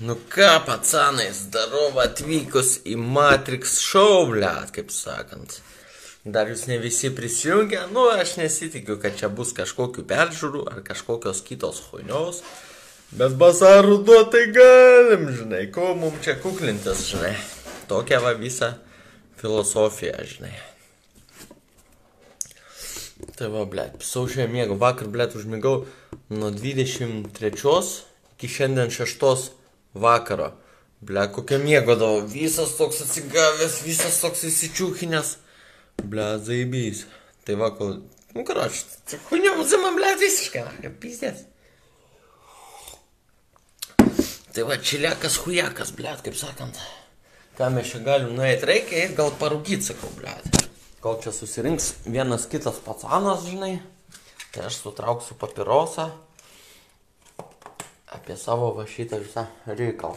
Nu ką, pacanai, zdarova atvykus į Matrix show, blėt, kaip sakant. Dar jūs ne visi prisijungia, nu aš nesitikiu, kad čia bus kažkokių peržiūrų ar kažkokios kitos huinios. Bet bazarų duotai galim, žinai, ko mums čia kuklintis, žinai. Tokia va visa filosofija, žinai. Tai va, blėt, saušio mėgau, vakar, blėt, užmigau nuo 23 iki šiandien 6 vakaro. Ble, kokią mėgodavo, visas toks atsigavęs, visas toks įsičiūkinęs. Ble, zaibys. Tai va, kol... Nu, karoči, čia kuinė muzima, ble, visiškai, kaip pizdės. Tai va, čiliakas, hujakas, ble, kaip sakant. Ką mes čia galim nueiti, reikia ir gal parūkyti, sakau, ble. Kol čia susirinks vienas kitas pacanas, žinai, tai aš sutrauksiu papirosą apie savo va šitą visą reikalą.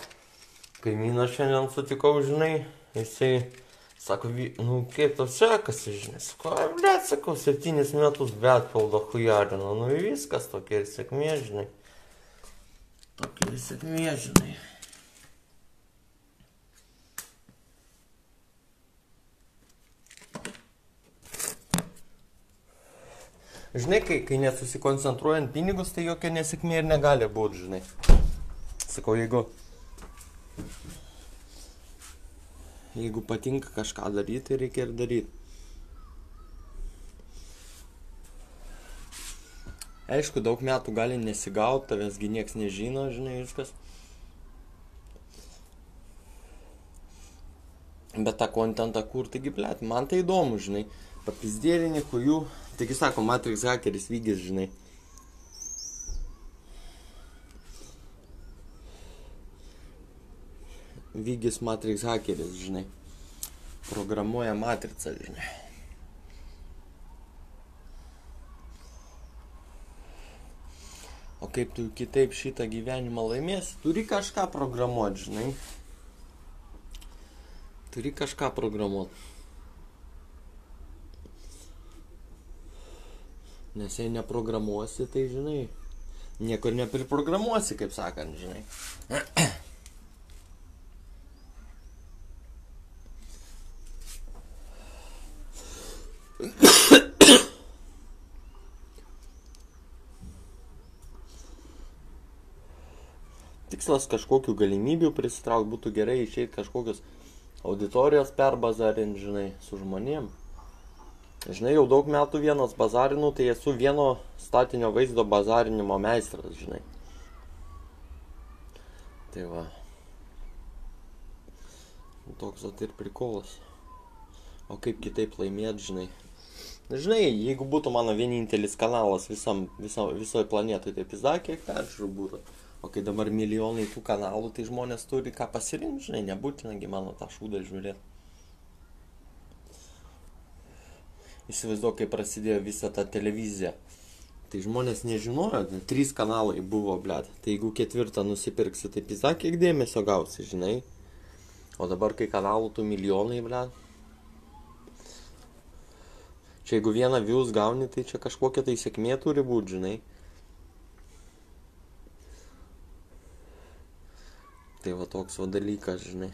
Kaimyną šiandien sutikau, žinai, jisai sako, "Vi- nu kaip tau sekasi, žinai, sako, bet, sakau, septynis metus betpildo hujarino, nu viskas tokia ir sėkmė, žinai. Tokia ir sėkmė, žinai. Žinai, kai, kai nesusikoncentruojant pinigus, tai jokia nesėkmė ir negali būti, žinai. Sakau, jeigu, jeigu patinka kažką daryti, tai reikia ir daryti. Aišku, daug metų gali nesigauti, tavęsgi nieks nežino, žinai, viskas. Bet tą kontentą kur, taigi, blėt, man tai įdomu, žinai. Papizdėlinį, kujų. Taigi sako, Matrix hackeris vygis, žinai. Vygis Matrix hackeris, žinai. Programuoja matricą, žinai. O kaip tu kitaip šitą gyvenimą laimėsi, turi kažką programuoti, žinai. Turi kažką programuoti. Nes jei neprogramuosi, tai žinai, niekur nepriprogramuosi, kaip sakant, žinai. Tikslas kažkokių galimybių prisitraukti būtų gerai išeiti kažkokios auditorijos perbazarint, žinai, su žmonėm. Žinai, jau daug metų vienas bazarinu, tai esu vieno statinio vaizdo bazarinimo meistras, žinai. Tai va. Toks vat ir prikolas. O kaip kitaip laimėti, žinai. Žinai, jeigu būtų mano vienintelis kanalas visam, visam, visoje planetoje, tai pizda kiek peržiūrų būtų. O kai dabar milijonai tų kanalų, tai žmonės turi ką pasirinkti, žinai, nebūtinagi mano tą šūdą žiūrėti. Įsivaizduok, kai prasidėjo visa ta televizija. Tai žmonės nežinojo, ten trys kanalai buvo, blėt. Tai jeigu ketvirtą nusipirksi, tai pizda kiek dėmesio gausi, žinai. O dabar, kai kanalų tų milijonai, blėt. Čia jeigu vieną views gauni, tai čia kažkokia tai sėkmė turi būti, žinai. Tai va toks va dalykas, žinai.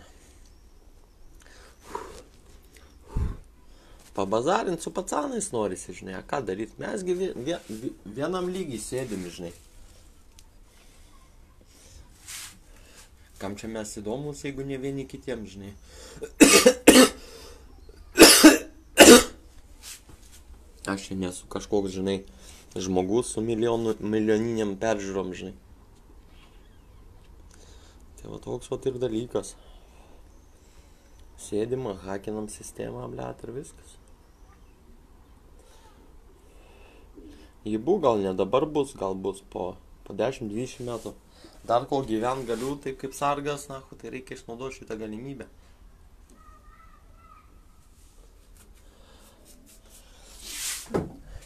Pabazarint su pacanais norisi, žinai, ką daryti. Mesgi vie, vie, vie- vienam lygiai sėdim, žinai. Kam čia mes įdomus, jeigu ne vieni kitiems, žinai. Aš čia nesu kažkoks, žinai, žmogus su milijonų, milijoniniam peržiūrom, žinai. Tai va toks va ir dalykas. Sėdim, hakinam sistemą, blėt ir viskas. Jį buvo gal ne dabar bus, gal bus po, po 10-20 metų. Dar kol gyvent galiu, taip kaip sargas, na, tai reikia išnaudoti šitą galimybę.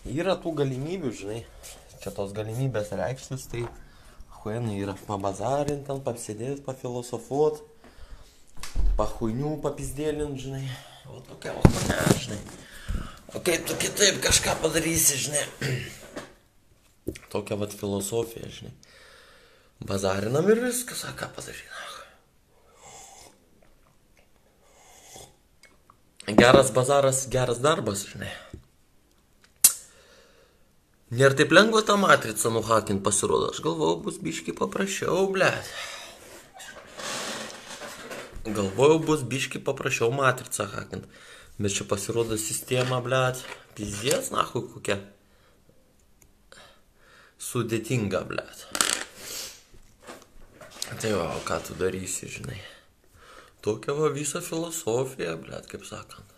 Yra tų galimybių, žinai. Čia tos galimybės reikštis, tai huenai yra pabazarint, ten pasėdėt, pafilosofuot, pahuinių papizdėlint, žinai. O tokia, o tokia, žinai. O kaip tu kitaip kažką padarysi, žinai. Tokia vat filosofija, žinai. bazarinam ir viskas, a ką padaryti. Geras bazaras, geras darbas, žinai. Nėra taip lengva tą matricą nuhakint pasirodo. Aš galvojau, bus biški paprasčiau, ble. Galvojau, bus biški paprasčiau matricą hakint. Bet čia pasirodo sistema, ble. Pizdės, nahu, kokia. Sudėtinga, ble. Tai va, o ką tu darysi, žinai. Tokia va visa filosofija, ble, kaip sakant.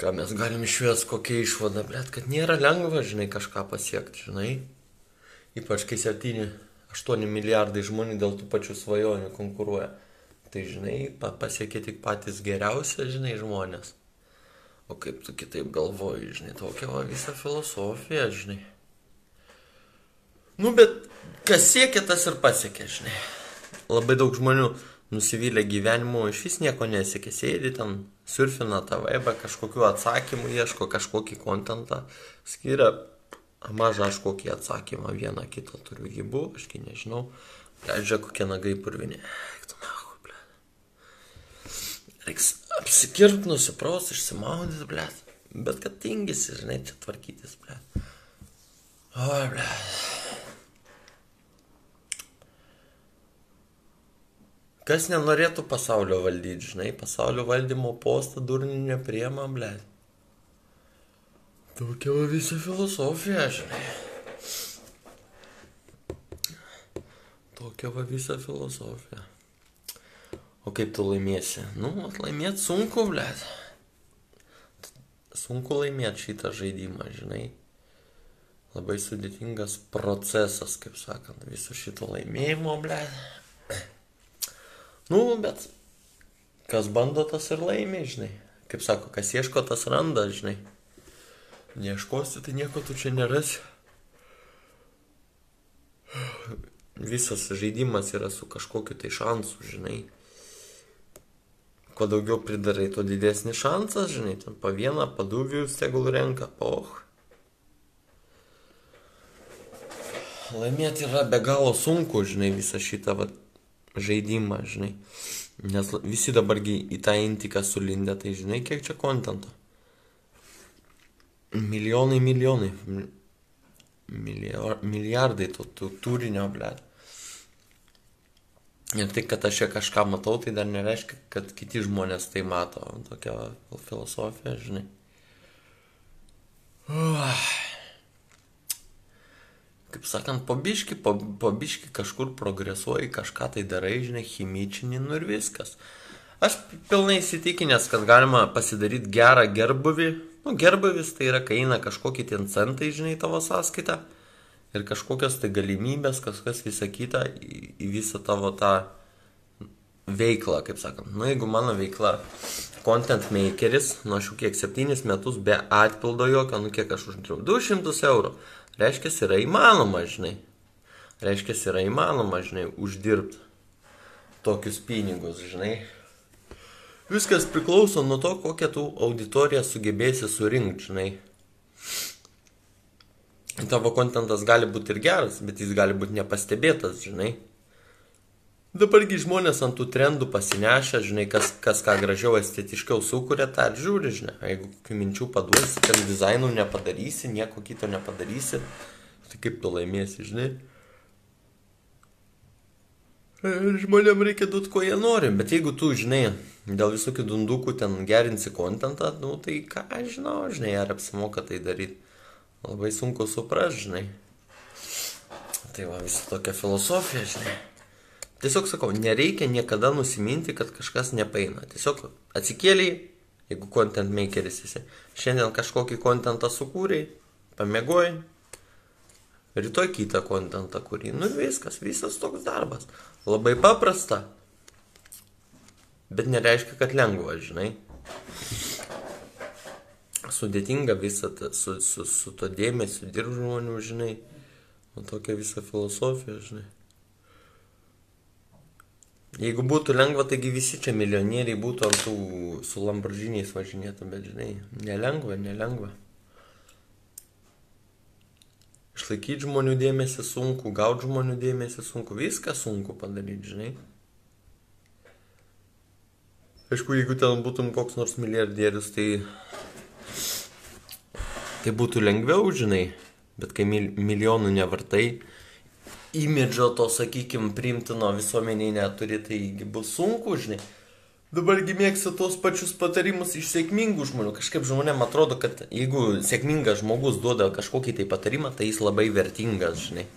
Ką mes galim išvės, kokia išvada, blėt, kad nėra lengva, žinai, kažką pasiekti, žinai. Ypač kai 7-8 milijardai žmonių dėl tų pačių svajonių konkuruoja. Tai, žinai, pa pasiekia tik patys geriausi, žinai, žmonės. O kaip tu kitaip galvoji, žinai, tokia va visa filosofija, žinai. Nu, bet kas siekia, tas ir pasiekia, žinai. Labai daug žmonių nusivylę gyvenimu, iš vis nieko nesiekia, sėdi ten, surfina tą vaibą, kažkokiu atsakymu ieško, kažkokį kontentą, skiria mažą aš kokį atsakymą, vieną kitą turiu gybu, ašgi nežinau, leidžia kokie nagai purvinė. Tu ble. Reiks apsikirt, nusipraus, išsimaudyti, ble. Bet kad tingisi, žinai, čia tvarkytis, ble. Oi, ble. Kas nenorėtų pasaulio valdyti, žinai, pasaulio valdymo postą durnių nepriema, ble. Tokia va visa filosofija, žinai. Tokia va visa filosofija. O kaip tu laimėsi? Nu, laimėti sunku, ble. Sunku laimėti šitą žaidimą, žinai. Labai sudėtingas procesas, kaip sakant, viso šito laimėjimo, ble. Nu, bet kas bando, tas ir laimė, žinai. Kaip sako, kas ieško, tas randa, žinai. Neieškosi, tai nieko tu čia nerasi. Visas žaidimas yra su kažkokiu tai šansu, žinai. Kuo daugiau pridarai, tuo didesnis šansas, žinai, ten po vieną, po du vėjus tegul renka, poch. Laimėti yra be galo sunku, žinai, visą šitą vat, žaidimą, žinai. Nes visi dabargi į tą intiką sulindę, tai žinai, kiek čia kontento. Milijonai, milijonai. Milijar, milijardai to, to turinio, ble. Ir tai, kad aš čia kažką matau, tai dar nereiškia, kad kiti žmonės tai mato. Tokia filosofija, žinai. Uah kaip sakant, pabiški, pabiški kažkur progresuoji, kažką tai darai, žinai, chimičinį, nu ir viskas. Aš pilnai įsitikinęs, kad galima pasidaryti gerą gerbuvį. Nu, gerbuvis tai yra, kai eina kažkokie ten centai, žinai, tavo sąskaitą. Ir kažkokios tai galimybės, kažkas visą kitą į, į visą tavo tą veiklą, kaip sakant. Nu, jeigu mano veikla content makeris, nu aš jau kiek septynis metus be atpildo jokio, nu kiek aš uždirbau, 200 eurų. Reiškia, yra įmanoma, žinai. Reiškia, yra įmanoma, žinai, uždirbti tokius pinigus, žinai. Viskas priklauso nuo to, kokią tu auditoriją sugebėsi surinkti, žinai. Tavo kontentas gali būti ir geras, bet jis gali būti nepastebėtas, žinai. Dabargi žmonės ant tų trendų pasinešę, žinai, kas, kas ką gražiau estetiškiau sukuria, tą ir žiūri, žinai. Jeigu kokių minčių paduosi, ten dizainų nepadarysi, nieko kito nepadarysi, tai kaip tu laimėsi, žinai. Ir žmonėm reikia duoti, ko jie nori, bet jeigu tu, žinai, dėl visokių dundukų ten gerinsi kontentą, nu tai ką aš žinau, žinai, ar apsimoka tai daryti. Labai sunku supras, žinai. Tai va, visa tokia filosofija, žinai. Tiesiog sakau, nereikia niekada nusiminti, kad kažkas nepaina. Tiesiog atsikėliai, jeigu content makeris esi, šiandien kažkokį kontentą sukūrei, pamėgojai, rytoj kitą kontentą kurį. Nu viskas, visas toks darbas. Labai paprasta, bet nereiškia, kad lengva, žinai. Sudėtinga visą tą, su, su, su to dėmesiu dirb žmonių, žinai. O tokia visa filosofija, žinai. Jeigu būtų lengva, taigi visi čia milijonieriai būtų ant tų su Lamborghiniais važinėtų, bet žinai, nelengva, nelengva. išlaikyti žmonių dėmesį sunku, gauti žmonių dėmesį sunku, viską sunku padaryti, žinai. Aišku, jeigu ten būtum koks nors milijardierius, tai, tai būtų lengviau, žinai, bet kai mil, milijonų nevartai, imidžo to, sakykime, priimtino visuomeniai neturi, tai bus sunku, žinai. Dabargi mėgstu tos pačius patarimus iš sėkmingų žmonių. Kažkaip žmonėm atrodo, kad jeigu sėkmingas žmogus duoda kažkokį tai patarimą, tai jis labai vertingas, žinai.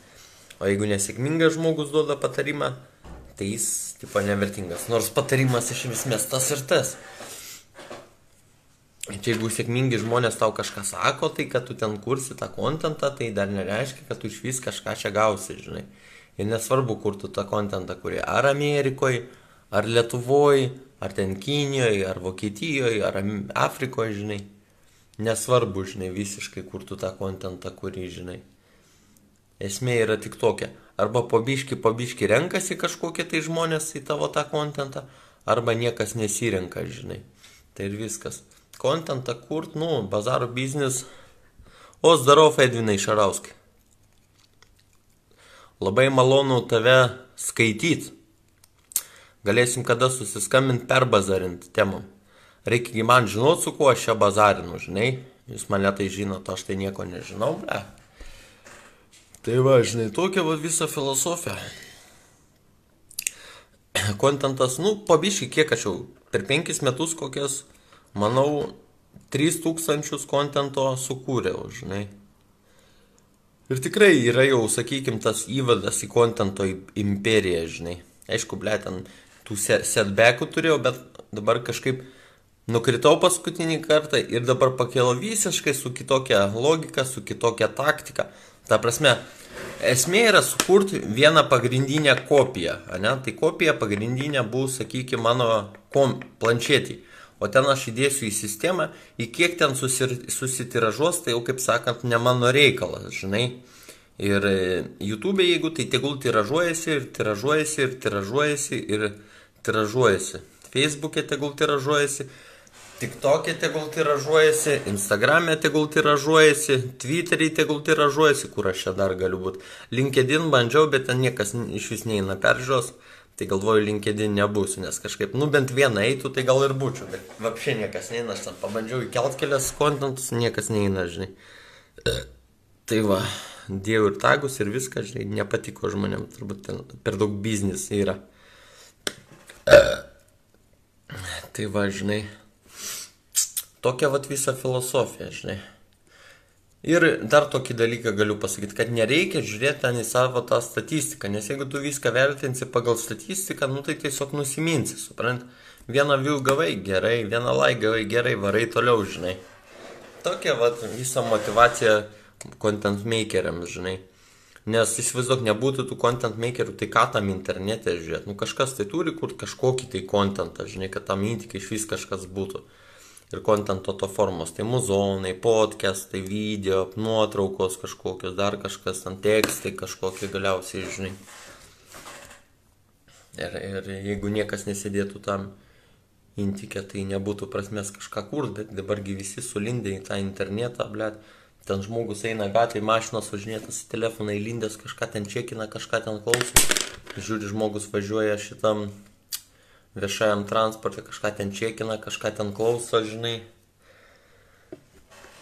O jeigu nesėkmingas žmogus duoda patarimą, tai jis, tipo, nevertingas. Nors patarimas iš esmės tas ir tas. Čia jeigu sėkmingi žmonės tau kažką sako, tai kad tu ten kursi tą kontentą, tai dar nereiškia, kad tu iš vis kažką čia gausi, žinai. Ir nesvarbu, kur tu tą kontentą kuri. Ar Amerikoje, ar Lietuvoje, ar ten Kinijoje, ar Vokietijoje, ar Afrikoje, žinai. Nesvarbu, žinai, visiškai, kur tu tą kontentą kuri, žinai. Esmė yra tik tokia. Arba pabiški, pabiški renkasi kažkokie tai žmonės į tavo tą kontentą, arba niekas nesirenka, žinai. Tai ir viskas. Kontentą kurt, nu, bazaro biznis. O, zdarov, Edvinai Šarauskai. Labai malonu tave skaityti galėsim kada susiskambinti per bazarint temom. Reikia man žinot, su kuo aš čia bazarinu, žinai. Jūs mane tai žinot, aš tai nieko nežinau, ble. Tai va, žinai, tokia va visa filosofija. Kontentas, nu, pabiškai, kiek aš jau per penkis metus kokias, manau, 3000 kontento sukūriau, žinai. Ir tikrai yra jau, sakykim, tas įvadas į kontento imperiją, žinai. Aišku, ble, ten tų setbackų turėjau, bet dabar kažkaip nukritau paskutinį kartą ir dabar pakėlau visiškai su kitokia logika, su kitokia taktika. Ta prasme, esmė yra sukurti vieną pagrindinę kopiją, ne? Tai kopija pagrindinė bus, sakykime, mano planšetį. O ten aš įdėsiu į sistemą, į kiek ten susir, susitiražuos, tai jau kaip sakant, ne mano reikalas, žinai. Ir e, YouTube, jeigu tai tegul tiražuojasi ir tiražuojasi ir tiražuojasi ir tiražuojasi. Facebook'e tegul tiražuojasi, TikTok'e tegul tiražuojasi, Instagram'e tegul tiražuojasi, Twitter'e tegul tiražuojasi, kur aš čia dar galiu būti. LinkedIn bandžiau, bet ten niekas iš vis neina peržiūros. Tai galvoju, LinkedIn nebūsiu, nes kažkaip, nu bent vieną eitų, tai gal ir būčiau, bet vapšė niekas neina, aš ten pabandžiau įkelt kelias kontentus, niekas neina, žinai. Tai va, dėjau ir tagus ir viską, žinai, nepatiko žmonėm, turbūt ten per daug biznis yra. Tai va, žinai, tokia vat visa filosofija, žinai. Ir dar tokį dalyką galiu pasakyti, kad nereikia žiūrėti ten į savo tą statistiką, nes jeigu tu viską vertinsi pagal statistiką, nu tai tiesiog nusiminsi, suprant. Vieną view gavai gerai, vieną like gavai gerai, varai toliau, žinai. Tokia vat visa motivacija content makeriams, žinai. Nes įsivaizduok, nebūtų tų content makerių, tai ką tam internete žiūrėti. Nu kažkas tai turi kur kažkokį tai contentą, žinai, kad tam intikai iš vis kažkas būtų. Ir contento to formos, tai muzonai, podcastai, video, nuotraukos kažkokios, dar kažkas, ant tekstai kažkokie galiausiai, žinai. Ir, ir jeigu niekas nesėdėtų tam intikė, tai nebūtų prasmės kažką kurt, bet dabargi visi sulindė į tą internetą, blėt Ten žmogus eina gatvėje, mašinos važinėtas į telefoną įlindęs, kažką ten čekina, kažką ten klauso. Žiūri, žmogus važiuoja šitam viešajam transportui, kažką ten čekina, kažką ten klauso, žinai.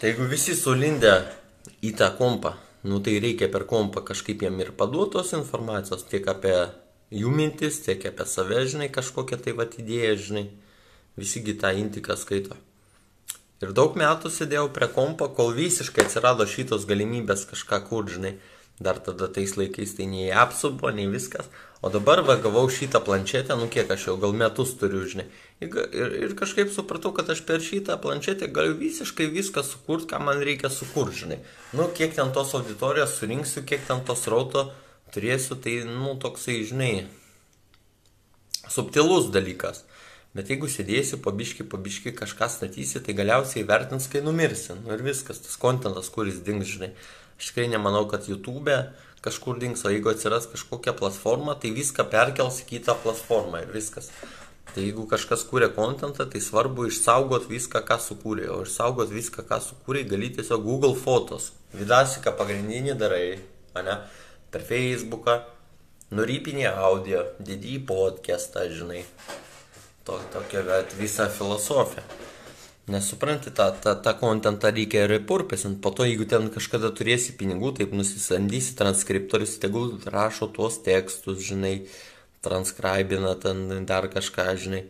Tai jeigu visi sulindę į tą kompą, nu tai reikia per kompą kažkaip jiem ir paduotos informacijos, tiek apie jų mintis, tiek apie save, žinai, kažkokią tai va idėją, žinai. Visigi tą intiką skaito. Ir daug metų sėdėjau prie kompo, kol visiškai atsirado šitos galimybės kažką kur, žinai. Dar tada tais laikais tai nei apsu buvo, nei viskas. O dabar va gavau šitą planšetę, nu kiek aš jau gal metus turiu, žinai. Ir, ir, ir kažkaip supratau, kad aš per šitą planšetę galiu visiškai viską sukurti, ką man reikia sukurti, žinai. Nu, kiek ten tos auditorijos surinksiu, kiek ten tos rauto turėsiu, tai, nu, toksai, žinai, subtilus dalykas. Bet jeigu sėdėsi pabiški, pabiški kažką statysi, tai galiausiai vertins, kai numirsi. Nu ir viskas, tas kontentas, kuris dings, žinai. Aš tikrai nemanau, kad YouTube kažkur dings, o jeigu atsiras kažkokia platforma, tai viską perkels į kitą platformą ir viskas. Tai jeigu kažkas kūrė kontentą, tai svarbu išsaugot viską, ką sukūrė. O išsaugot viską, ką sukūrė, gali tiesiog Google fotos. Vidasiką pagrindinį darai, ne? Per Facebooką, nurypinį audio, didį podcastą, žinai. To, tokia bet, visa filosofija. Nesupranti, tą, tą, tą kontentą reikia repurpesinti. Po to, jeigu ten kažkada turėsi pinigų, taip nusisamdysi transkriptorius, tegul rašo tuos tekstus, žinai transkribina ten dar kažką, žinai.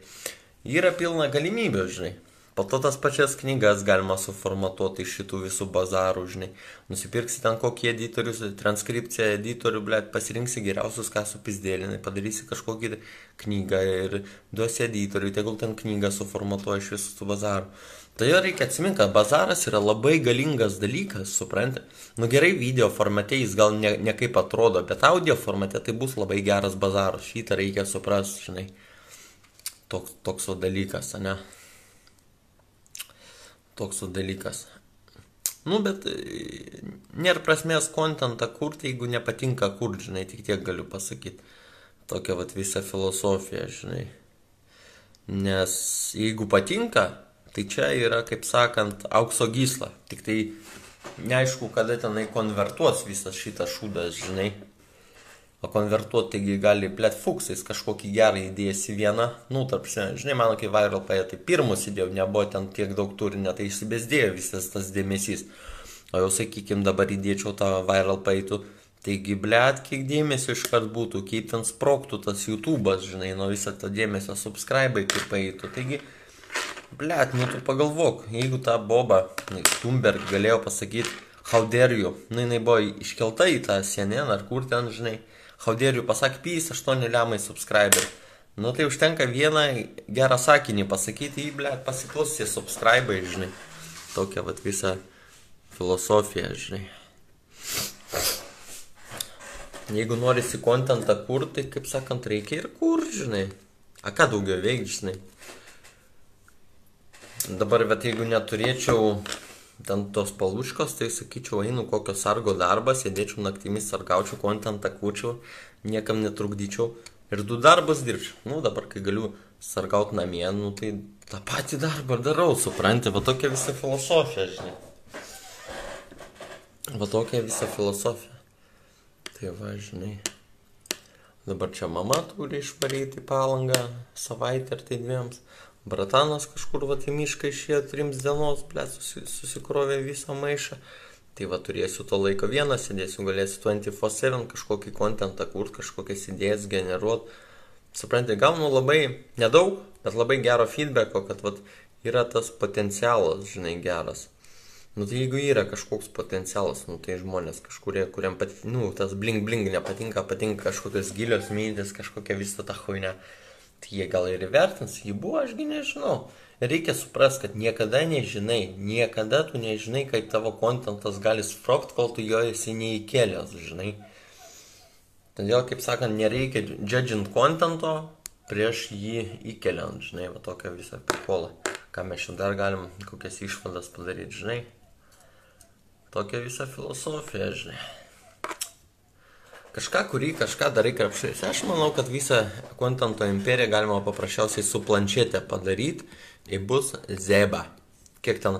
Yra pilna galimybių, žinai. Po to tas pačias knygas galima suformatuoti iš šitų visų bazarų, žinai. Nusipirksi ten kokį editorių, transkripciją editorių, blėt, pasirinksi geriausius, ką supizdėlinai, padarysi kažkokį knygą ir duosi editoriui, tegul ten knygą suformatuoja iš visų tų bazarų. Tai jo reikia atsiminti, kad bazaras yra labai galingas dalykas, supranti. Nu gerai, video formate jis gal ne, ne kaip atrodo, bet audio formate tai bus labai geras bazaras. Šitą reikia suprasti, žinai. Toks, toks dalykas, ne? Toks dalykas. Nu, bet e, nėra prasmės kontentą kurti, jeigu nepatinka kur, žinai, tik tiek galiu pasakyti. Tokia vat visa filosofija, žinai. Nes jeigu patinka, Tai čia yra, kaip sakant, aukso gysla. Tik tai neaišku, kada tenai konvertuos visas šitas šūdas, žinai. O konvertuoti taigi gali plėt fuksais kažkokį gerą įdėjęs į vieną, nu, tarp, žinai, mano kai viral paė, tai pirmus įdėjau, nebuvo ten tiek daug turinio, tai išsibėsdėjo visas tas dėmesys. O jau, sakykime, dabar įdėčiau tą viral paėtų, taigi, blėt, kiek dėmesio iškart būtų, kaip ten sproktų tas YouTube'as, žinai, nuo viso to dėmesio subscribe kaip paėtų. Taigi, Blet, nu tu pagalvok, jeigu ta boba Thunberg galėjo pasakyti how dare you, nu jinai buvo iškelta į tą CNN ar kur ten, žinai, you pasakė pys 8 lemai subscriber. Nu tai užtenka vieną gerą sakinį pasakyti, jį, blet, pasiklausys subscribe, žinai. Tokia vat visa filosofija, žinai. Jeigu norisi kontentą kurti, kaip sakant, reikia ir kur, žinai. A ką daugiau veikti, žinai. Dabar, bet jeigu neturėčiau ten tos paluškos, tai sakyčiau, einu kokio sargo darbą, sėdėčiau naktimis, sargaučiau kontentą, kūčiau, niekam netrukdyčiau ir du darbus dirbčiau. Nu, dabar, kai galiu sargauti namie, nu, tai tą patį darbą darau, supranti, va tokia visa filosofija, žinai. Va tokia visa filosofija. Tai va, žinai. Dabar čia mama turi išvaryti palangą savaitę ar tai dviems. Bratanas kažkur va į mišką išėjo trims dienos, ble, susi, susikrovė visą maišą. Tai va turėsiu to laiko vieną, sėdėsiu, galėsiu 24-7 kažkokį kontentą kurt, kažkokias idėjas generuot. Suprantate, gaunu labai nedaug, bet labai gero feedbacko, kad vat, yra tas potencialas, žinai, geras. Nu tai jeigu yra kažkoks potencialas, nu tai žmonės kažkurie, kuriam pat, nu, tas bling bling nepatinka, patinka kažkokios gilios mintis, kažkokia visą tą huinę. Tai jie gal ir įvertins, jį buvo, ašgi nežinau. Reikia suprasti, kad niekada nežinai, niekada tu nežinai, kaip tavo kontentas gali sprokt, kol tu jo esi neįkėlęs, žinai. Todėl, kaip sakant, nereikia judgint kontento prieš jį įkeliant, žinai, va tokią visą prikolą. Ką mes čia dar galim, kokias išvadas padaryti, žinai. Tokia visa filosofija, žinai kažką kurį kažką darai krepšais. Aš manau, kad visą kontento imperiją galima paprasčiausiai su planšetė padaryti. Tai bus zeba. Kiek ten,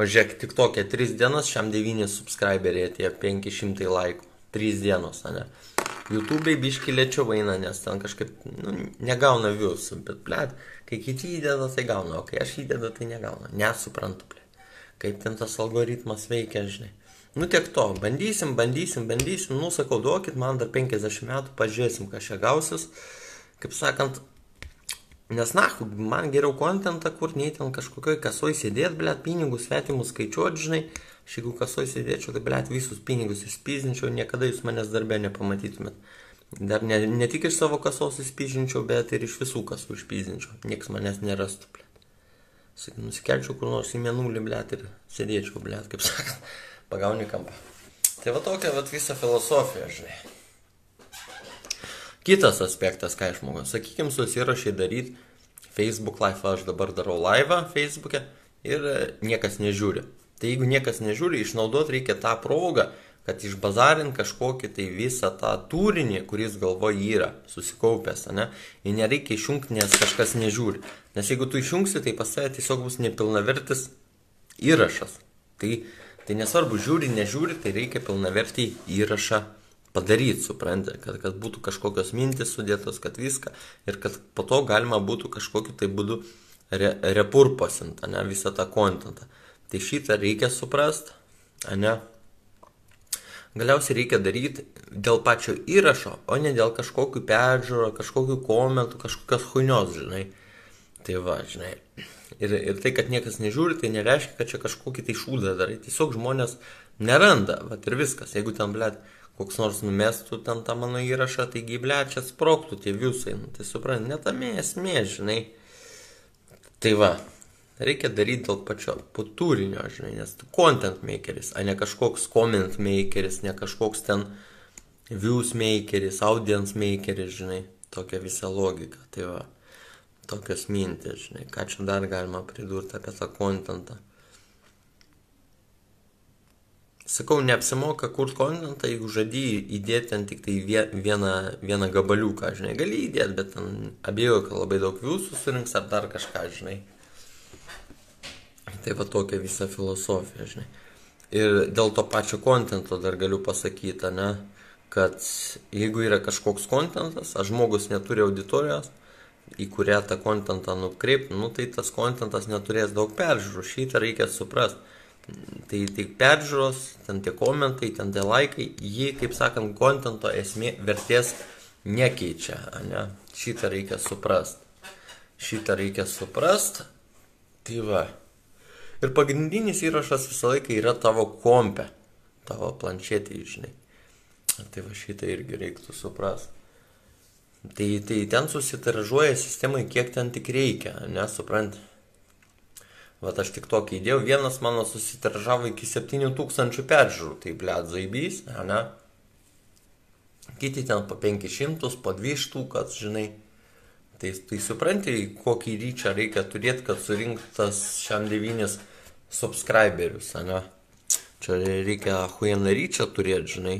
važiuok, tik tokia 3 dienos, šiam 9 subscriberiai atėjo 500 laikų. 3 dienos, ne? YouTube'ai biški lėčiau eina, nes ten kažkaip nu, negauna viusų, bet, blėt, kai kiti įdeda, tai gauna, o kai aš įdedu, tai negauna. Nesuprantu, blėt, kaip ten tas algoritmas veikia, žinai. Nu tiek to, bandysim, bandysim, bandysim, nu sakau, duokit man dar 50 metų, pažiūrėsim, kas čia gausis. Kaip sakant, nes na, man geriau kontentą, kur nei ten kažkokioj kasoj sėdėt, blėt, pinigus svetimus skaičiuot, žinai. Aš jeigu kasoj sėdėčiau, tai blėt visus pinigus išspyzdinčiau, niekada jūs manęs darbę nepamatytumėt. Dar ne, ne tik iš savo kasos išspyzdinčiau, bet ir iš visų kasų išspyzdinčiau. Niekas manęs nerastų, blėt. Sakai, nusikelčiau kur nors į menulį, blėt, ir sėdėčiau, blėt, kaip sakant pagauni kampą. Tai va tokia va visa filosofija, žinai. Kitas aspektas, ką išmokau, sakykime, susirašai daryti Facebook live, aš dabar darau live Facebook'e ir e, niekas nežiūri. Tai jeigu niekas nežiūri, išnaudot reikia tą progą, kad išbazarint kažkokį tai visą tą turinį, kuris galvoje yra susikaupęs, ne? Ir nereikia išjungti, nes kažkas nežiūri. Nes jeigu tu išjungsi, tai pas tave tiesiog bus nepilnavertis įrašas. Tai, tai nesvarbu, žiūri, nežiūri, tai reikia pilnavertį įrašą padaryti, suprantate, kad, kad būtų kažkokios mintis sudėtos, kad viską ir kad po to galima būtų kažkokiu tai būdu re, repurposint, ne, visą tą kontentą. Tai šitą reikia suprasti, ne. Galiausiai reikia daryti dėl pačio įrašo, o ne dėl kažkokių peržiūro, kažkokių komentų, kažkokios huinios, žinai. Tai va, žinai. Ir, ir tai, kad niekas nežiūri, tai nereiškia, kad čia kažkokį tai šūdą darai. Tiesiog žmonės neranda, va ir viskas. Jeigu ten, blėt, koks nors numestų ten tą mano įrašą, taigi blečia sproktų tie viusai, nu, tai suprant, net tame esmė, žinai. Tai va, reikia daryti dėl pačio turinio, žinai, nes tu content makeris, o ne kažkoks comment makeris, ne kažkoks ten views makeris, audience makeris, žinai, tokia visa logika, tai va, tokios mintis, žinai, ką čia dar galima pridurti apie tą contentą. Sakau, neapsimoka kurt kontentą, jeigu žadi įdėti ten tik tai vieną, vieną gabaliuką, žinai, gali įdėti, bet ten abejoju, kad labai daug jūsų surinks ar dar kažką, žinai. Tai va tokia visa filosofija, žinai. Ir dėl to pačio kontento dar galiu pasakyti, ne, kad jeigu yra kažkoks kontentas, ar žmogus neturi auditorijos, į kurią tą kontentą nukreipti, nu tai tas kontentas neturės daug peržiūrų, šitą reikia suprasti Tai tik peržiūros, ten tie komentai, ten tie laikai, jį, kaip sakant, kontento esmė vertės nekeičia, ne? Šitą reikia suprast. Šitą reikia suprast. Tai va. Ir pagrindinis įrašas visą laiką yra tavo kompe, tavo planšetė, žinai. Tai va šitą irgi reiktų suprast. Tai, tai ten susitaražuoja sistemai, kiek ten tik reikia, nesupranti. Vat aš tik tokį įdėjau, vienas mano susitiražavo iki 7000 peržiūrų, tai blėt zaibys, ne? Kiti ten po 500, po 200, žinai. Tai, tai supranti, kokį ryčią reikia turėti, kad surinktas šiam devynis subscriberius, ne? Čia reikia huieną ryčią turėti, žinai.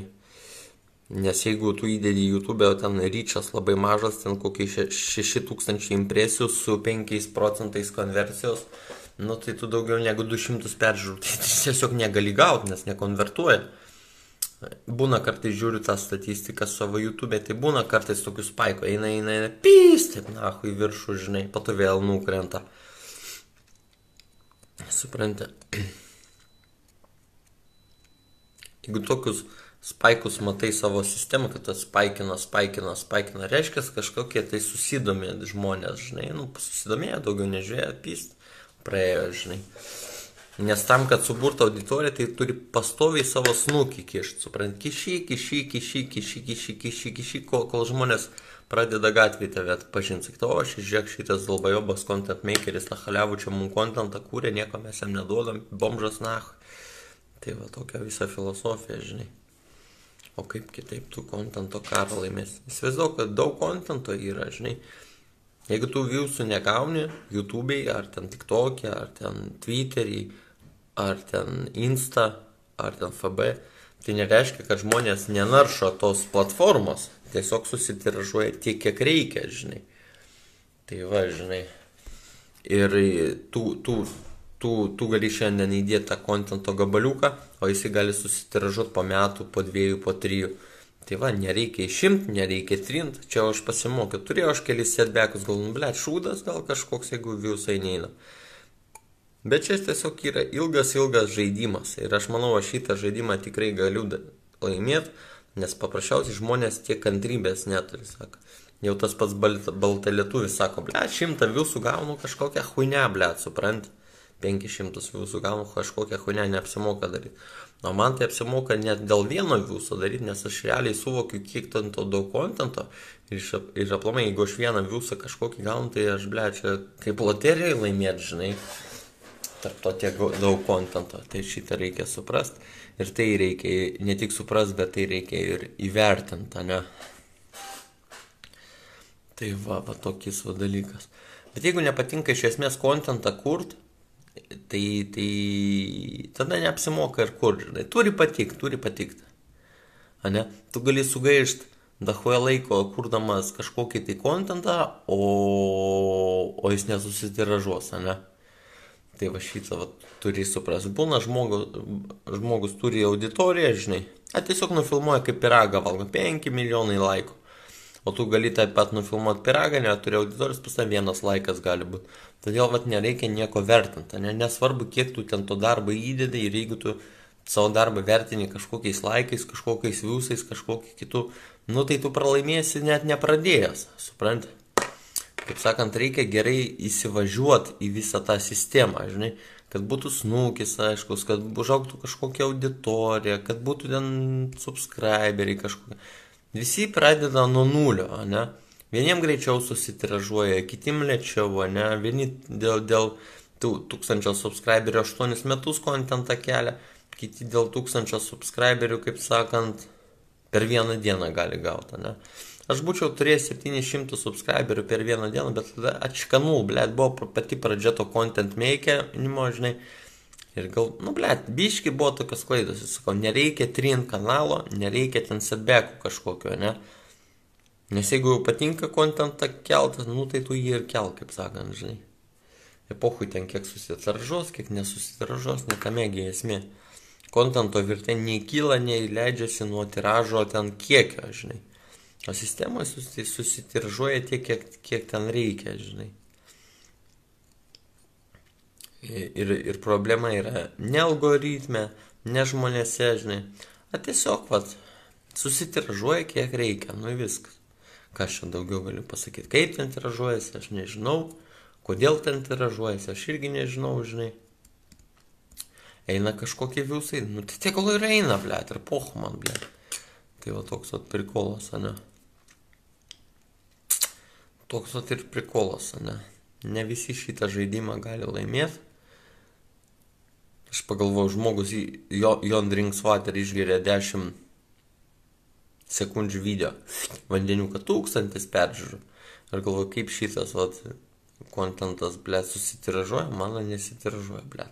Nes jeigu tu įdedi YouTube, o ten ryčias labai mažas, ten kokie 6000 impresijų su 5 procentais konversijos, nu tai tu daugiau negu 200 peržiūrų, tai tiesiog negali gauti, nes nekonvertuoja. Būna kartais žiūriu tą statistiką savo YouTube, tai būna kartais tokių spaiko, eina, eina, eina, pys, taip nahu į viršų, žinai, pato vėl nukrenta. Suprantate. Jeigu tokius spaikus matai savo sistemą, kad tas spaikina, spaikina, spaikina, reiškia kažkokie tai susidomė žmonės, žinai, nu, susidomėję, daugiau nežiūrėjo, pyst praėjo, žinai. Nes tam, kad suburtų auditoriją, tai turi pastoviai savo snukį kišti, suprant, kišy, kišy, kišy, kišy, kišy, kišy, kišy, kol, kol žmonės pradeda gatvėje tave atpažinti, sakyti, o aš žiūrėk šitas dalbajobas content makeris, na haliavų čia mums contentą kūrė, nieko mes jam neduodam, bomžas nah. Tai va tokia visa filosofija, žinai. O kaip kitaip tu kontento karą laimės? Įsivaizduoju, kad daug kontento yra, žinai. Jeigu tu viewsų negauni YouTube'ai, ar ten TikTok'e, ar ten Twitter'į, ar ten Insta, ar ten FB, tai nereiškia, kad žmonės nenaršo tos platformos, tiesiog susitiražuoja tiek, kiek reikia, žinai. Tai va, žinai. Ir tu, tu, tu, tu gali šiandien įdėti tą kontento gabaliuką, o jisai gali susitiražuoti po metų, po dviejų, po trijų. Tai va, nereikia išimti, nereikia trinti, čia aš pasimokiau, turėjau aš kelis setbekus, gal, nu, ble, šūdas gal kažkoks, jeigu visai neina. Bet čia tiesiog yra ilgas, ilgas žaidimas ir aš manau, aš šitą žaidimą tikrai galiu laimėti, nes paprasčiausiai žmonės tiek kantrybės neturi, sako. Jau tas pats balta lietuvis sako, ble, šimtą visų gaunu kažkokią huinę, ble, supranti. 500 visų gaunu kažkokią huinę, neapsimoka daryti. O man tai apsimoka net dėl vieno viuso daryti, nes aš realiai suvokiu, kiek ten to daug kontento. Ir, ir aplamai, jeigu aš vieną viusą kažkokį gaunu, tai aš, ble, čia kaip loterijai laimėti, žinai. Tarp to tiek daug kontento. Tai šitą reikia suprasti. Ir tai reikia ne tik suprasti, bet tai reikia ir įvertinti, ne? Tai va, va tokis va dalykas. Bet jeigu nepatinka iš esmės kontentą kurt, tai, tai tada neapsimoka ir kur, žinai. Turi patikti, turi patikti. ane, tu gali sugaišti dahoje laiko kurdamas kažkokį tai kontentą, o, o jis nesusitiražuos, ane. Tai va šitą va, turi suprasti. Būna žmogus, žmogus turi auditoriją, žinai, a tiesiog nufilmuoja kaip piragą valgo, 5 milijonai laikų. O tu gali taip pat nufilmuoti piragą, neturi auditorijos, pas vienas laikas gali būti. Todėl vat nereikia nieko vertinti, ne? nesvarbu, kiek tu ten to darbo įdedi ir jeigu tu savo darbą vertini kažkokiais laikais, kažkokiais viusais, kažkokiu kitu, nu tai tu pralaimėsi net nepradėjęs, supranti? Kaip sakant, reikia gerai įsivažiuoti į visą tą sistemą, žinai, kad būtų snūkis, aiškus, kad užauktų kažkokia auditorija, kad būtų ten subscriberiai kažkokie. Visi pradeda nuo nulio, ne? Vieniem greičiau susitiražuoja, kitim lėčiau, ne? Vieni dėl, dėl tų tūkstančio subscriberių 8 metus kontentą kelia, kiti dėl tūkstančio subscriberių, kaip sakant, per vieną dieną gali gauti, ne? Aš būčiau turėjęs 700 subscriberių per vieną dieną, bet tada atškanul, blėt, buvo pati pradžia to content make'inimo, žinai. Ir gal, nu, blėt, biški buvo tokios klaidos, jis sako, nereikia trint kanalo, nereikia ten setbackų kažkokio, ne? Nes jeigu jau patinka kontentą keltas, nu tai tu jį ir kel, kaip sakant, žinai. Epohui ten kiek susitaražos, kiek nesusitaražos, netamegi esmė. Kontento vertė nei kyla, nei leidžiasi nuo tiražo ten kiekio, žinai. O sistemoje susitiražuoja tiek, kiek, kiek ten reikia, žinai. Ir, ir problema yra ne algoritme, ne žmonėse, žinai. A tiesiog, vat, susitiražuoja kiek reikia, nu viskas. Ką aš čia daugiau galiu pasakyti. Kaip ten tiražuojasi, aš nežinau. Kodėl ten tiražuojasi, aš irgi nežinau, žinai. Eina kažkokie viusai, nu tai tegul ir eina, ble, ir poch man, ble. Tai va toks at prikolas, ne. Toks at ir prikolas, ne. Ne visi šitą žaidimą gali laimėti. Aš pagalvoju, žmogus, jo, Jon Drinks Water išgeria 10 sekundžių video. Vandeniuką tūkstantis peržiūrų. Ir galvoju, kaip šitas, vat, kontentas, ble, susitiražuoja, mano nesitiražuoja, ble.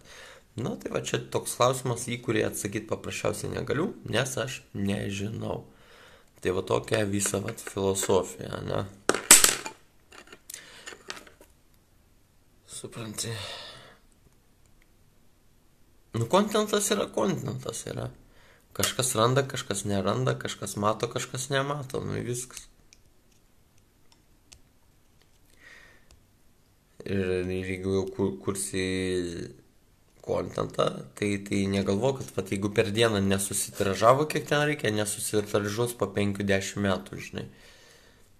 Nu, tai va čia toks klausimas, į kurį atsakyti paprasčiausiai negaliu, nes aš nežinau. Tai va tokia visa vat, filosofija, ne? Supranti. Nu, kontentas yra kontentas yra. Kažkas randa, kažkas neranda, kažkas mato, kažkas nemato, nu viskas. Ir, jeigu jau kur, kursi kontentą, tai, tai negalvo, kad vat, jeigu per dieną nesusitiražavo, kiek ten reikia, nesusitiražuos po 50 metų, žinai.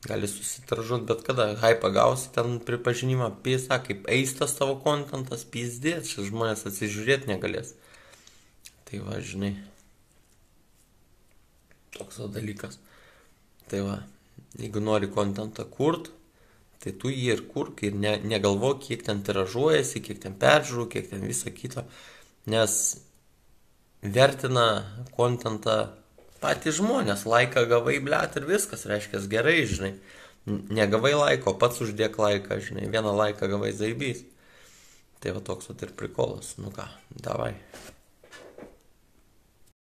Gali susitiražuot bet kada, hype gausi ten pripažinimą, pisa, kaip eistas tavo kontentas, pizdės, šis žmonės atsižiūrėti negalės. Tai va, žinai toks dalykas. Tai va, jeigu nori kontentą kurt, tai tu jį ir kurk ir ne, negalvok, kiek ten tiražuojasi, kiek ten peržiūrų, kiek ten viso kito, nes vertina kontentą patys žmonės, laiką gavai, blėt ir viskas, reiškia gerai, žinai. Negavai laiko, pats uždėk laiką, žinai, vieną laiką gavai zaibys. Tai va toks vat ir prikolas, nu ką, davai.